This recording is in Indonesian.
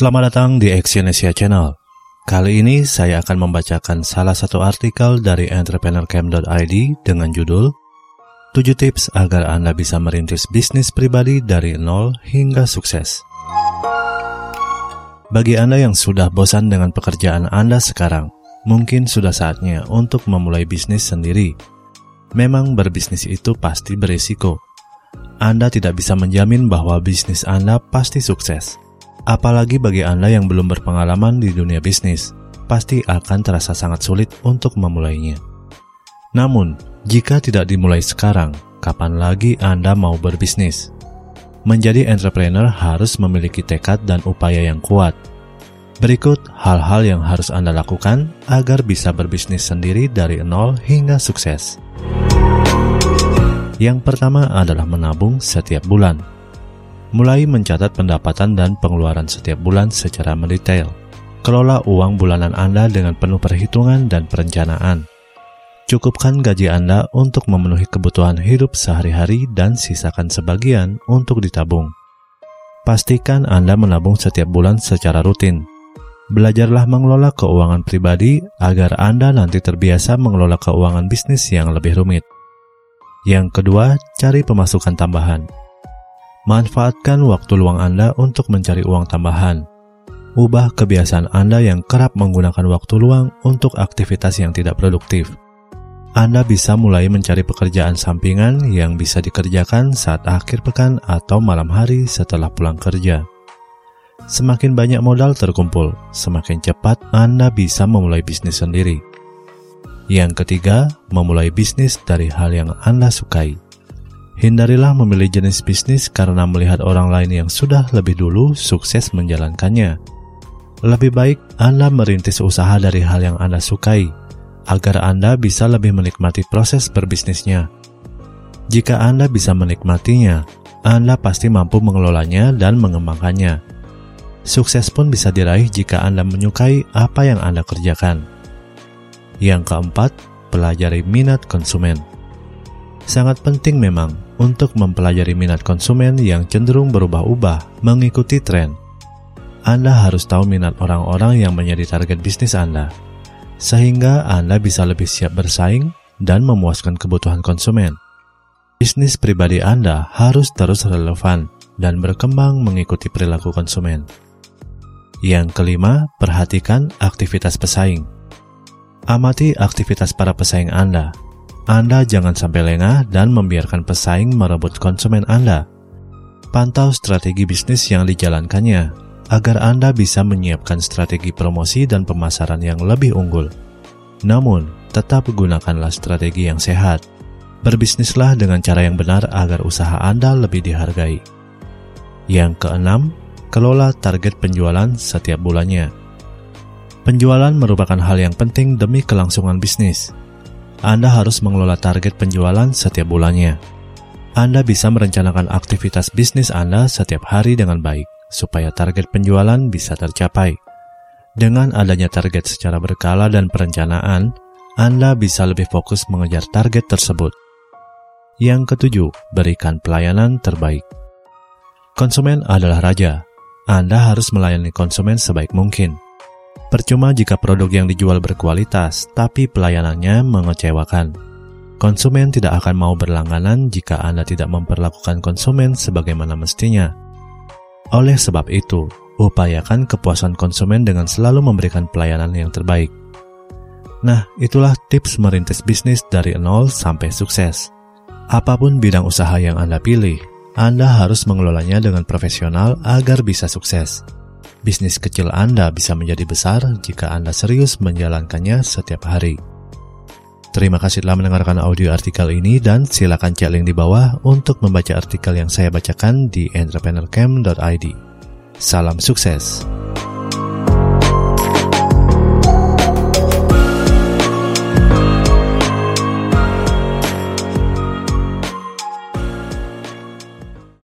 Selamat datang di Exyonesia Channel. Kali ini saya akan membacakan salah satu artikel dari entrepreneurcamp.id dengan judul 7 tips agar Anda bisa merintis bisnis pribadi dari nol hingga sukses. Bagi Anda yang sudah bosan dengan pekerjaan Anda sekarang, mungkin sudah saatnya untuk memulai bisnis sendiri. Memang berbisnis itu pasti berisiko. Anda tidak bisa menjamin bahwa bisnis Anda pasti sukses Apalagi bagi Anda yang belum berpengalaman di dunia bisnis, pasti akan terasa sangat sulit untuk memulainya. Namun, jika tidak dimulai sekarang, kapan lagi Anda mau berbisnis? Menjadi entrepreneur harus memiliki tekad dan upaya yang kuat. Berikut hal-hal yang harus Anda lakukan agar bisa berbisnis sendiri dari nol hingga sukses. Yang pertama adalah menabung setiap bulan mulai mencatat pendapatan dan pengeluaran setiap bulan secara mendetail. Kelola uang bulanan Anda dengan penuh perhitungan dan perencanaan. Cukupkan gaji Anda untuk memenuhi kebutuhan hidup sehari-hari dan sisakan sebagian untuk ditabung. Pastikan Anda menabung setiap bulan secara rutin. Belajarlah mengelola keuangan pribadi agar Anda nanti terbiasa mengelola keuangan bisnis yang lebih rumit. Yang kedua, cari pemasukan tambahan. Manfaatkan waktu luang Anda untuk mencari uang tambahan. Ubah kebiasaan Anda yang kerap menggunakan waktu luang untuk aktivitas yang tidak produktif. Anda bisa mulai mencari pekerjaan sampingan yang bisa dikerjakan saat akhir pekan atau malam hari setelah pulang kerja. Semakin banyak modal terkumpul, semakin cepat Anda bisa memulai bisnis sendiri. Yang ketiga, memulai bisnis dari hal yang Anda sukai. Hindarilah memilih jenis bisnis karena melihat orang lain yang sudah lebih dulu sukses menjalankannya. Lebih baik Anda merintis usaha dari hal yang Anda sukai, agar Anda bisa lebih menikmati proses berbisnisnya. Jika Anda bisa menikmatinya, Anda pasti mampu mengelolanya dan mengembangkannya. Sukses pun bisa diraih jika Anda menyukai apa yang Anda kerjakan. Yang keempat, pelajari minat konsumen. Sangat penting memang untuk mempelajari minat konsumen yang cenderung berubah-ubah mengikuti tren. Anda harus tahu minat orang-orang yang menjadi target bisnis Anda, sehingga Anda bisa lebih siap bersaing dan memuaskan kebutuhan konsumen. Bisnis pribadi Anda harus terus relevan dan berkembang mengikuti perilaku konsumen. Yang kelima, perhatikan aktivitas pesaing. Amati aktivitas para pesaing Anda anda jangan sampai lengah dan membiarkan pesaing merebut konsumen Anda. Pantau strategi bisnis yang dijalankannya agar Anda bisa menyiapkan strategi promosi dan pemasaran yang lebih unggul. Namun, tetap gunakanlah strategi yang sehat. Berbisnislah dengan cara yang benar agar usaha Anda lebih dihargai. Yang keenam, kelola target penjualan setiap bulannya. Penjualan merupakan hal yang penting demi kelangsungan bisnis. Anda harus mengelola target penjualan setiap bulannya. Anda bisa merencanakan aktivitas bisnis Anda setiap hari dengan baik, supaya target penjualan bisa tercapai. Dengan adanya target secara berkala dan perencanaan, Anda bisa lebih fokus mengejar target tersebut. Yang ketujuh, berikan pelayanan terbaik. Konsumen adalah raja. Anda harus melayani konsumen sebaik mungkin. Percuma jika produk yang dijual berkualitas, tapi pelayanannya mengecewakan. Konsumen tidak akan mau berlangganan jika Anda tidak memperlakukan konsumen sebagaimana mestinya. Oleh sebab itu, upayakan kepuasan konsumen dengan selalu memberikan pelayanan yang terbaik. Nah, itulah tips merintis bisnis dari nol sampai sukses. Apa pun bidang usaha yang Anda pilih, Anda harus mengelolanya dengan profesional agar bisa sukses. Bisnis kecil Anda bisa menjadi besar jika Anda serius menjalankannya setiap hari. Terima kasih telah mendengarkan audio artikel ini dan silakan cek link di bawah untuk membaca artikel yang saya bacakan di entrepreneurcamp.id. Salam sukses.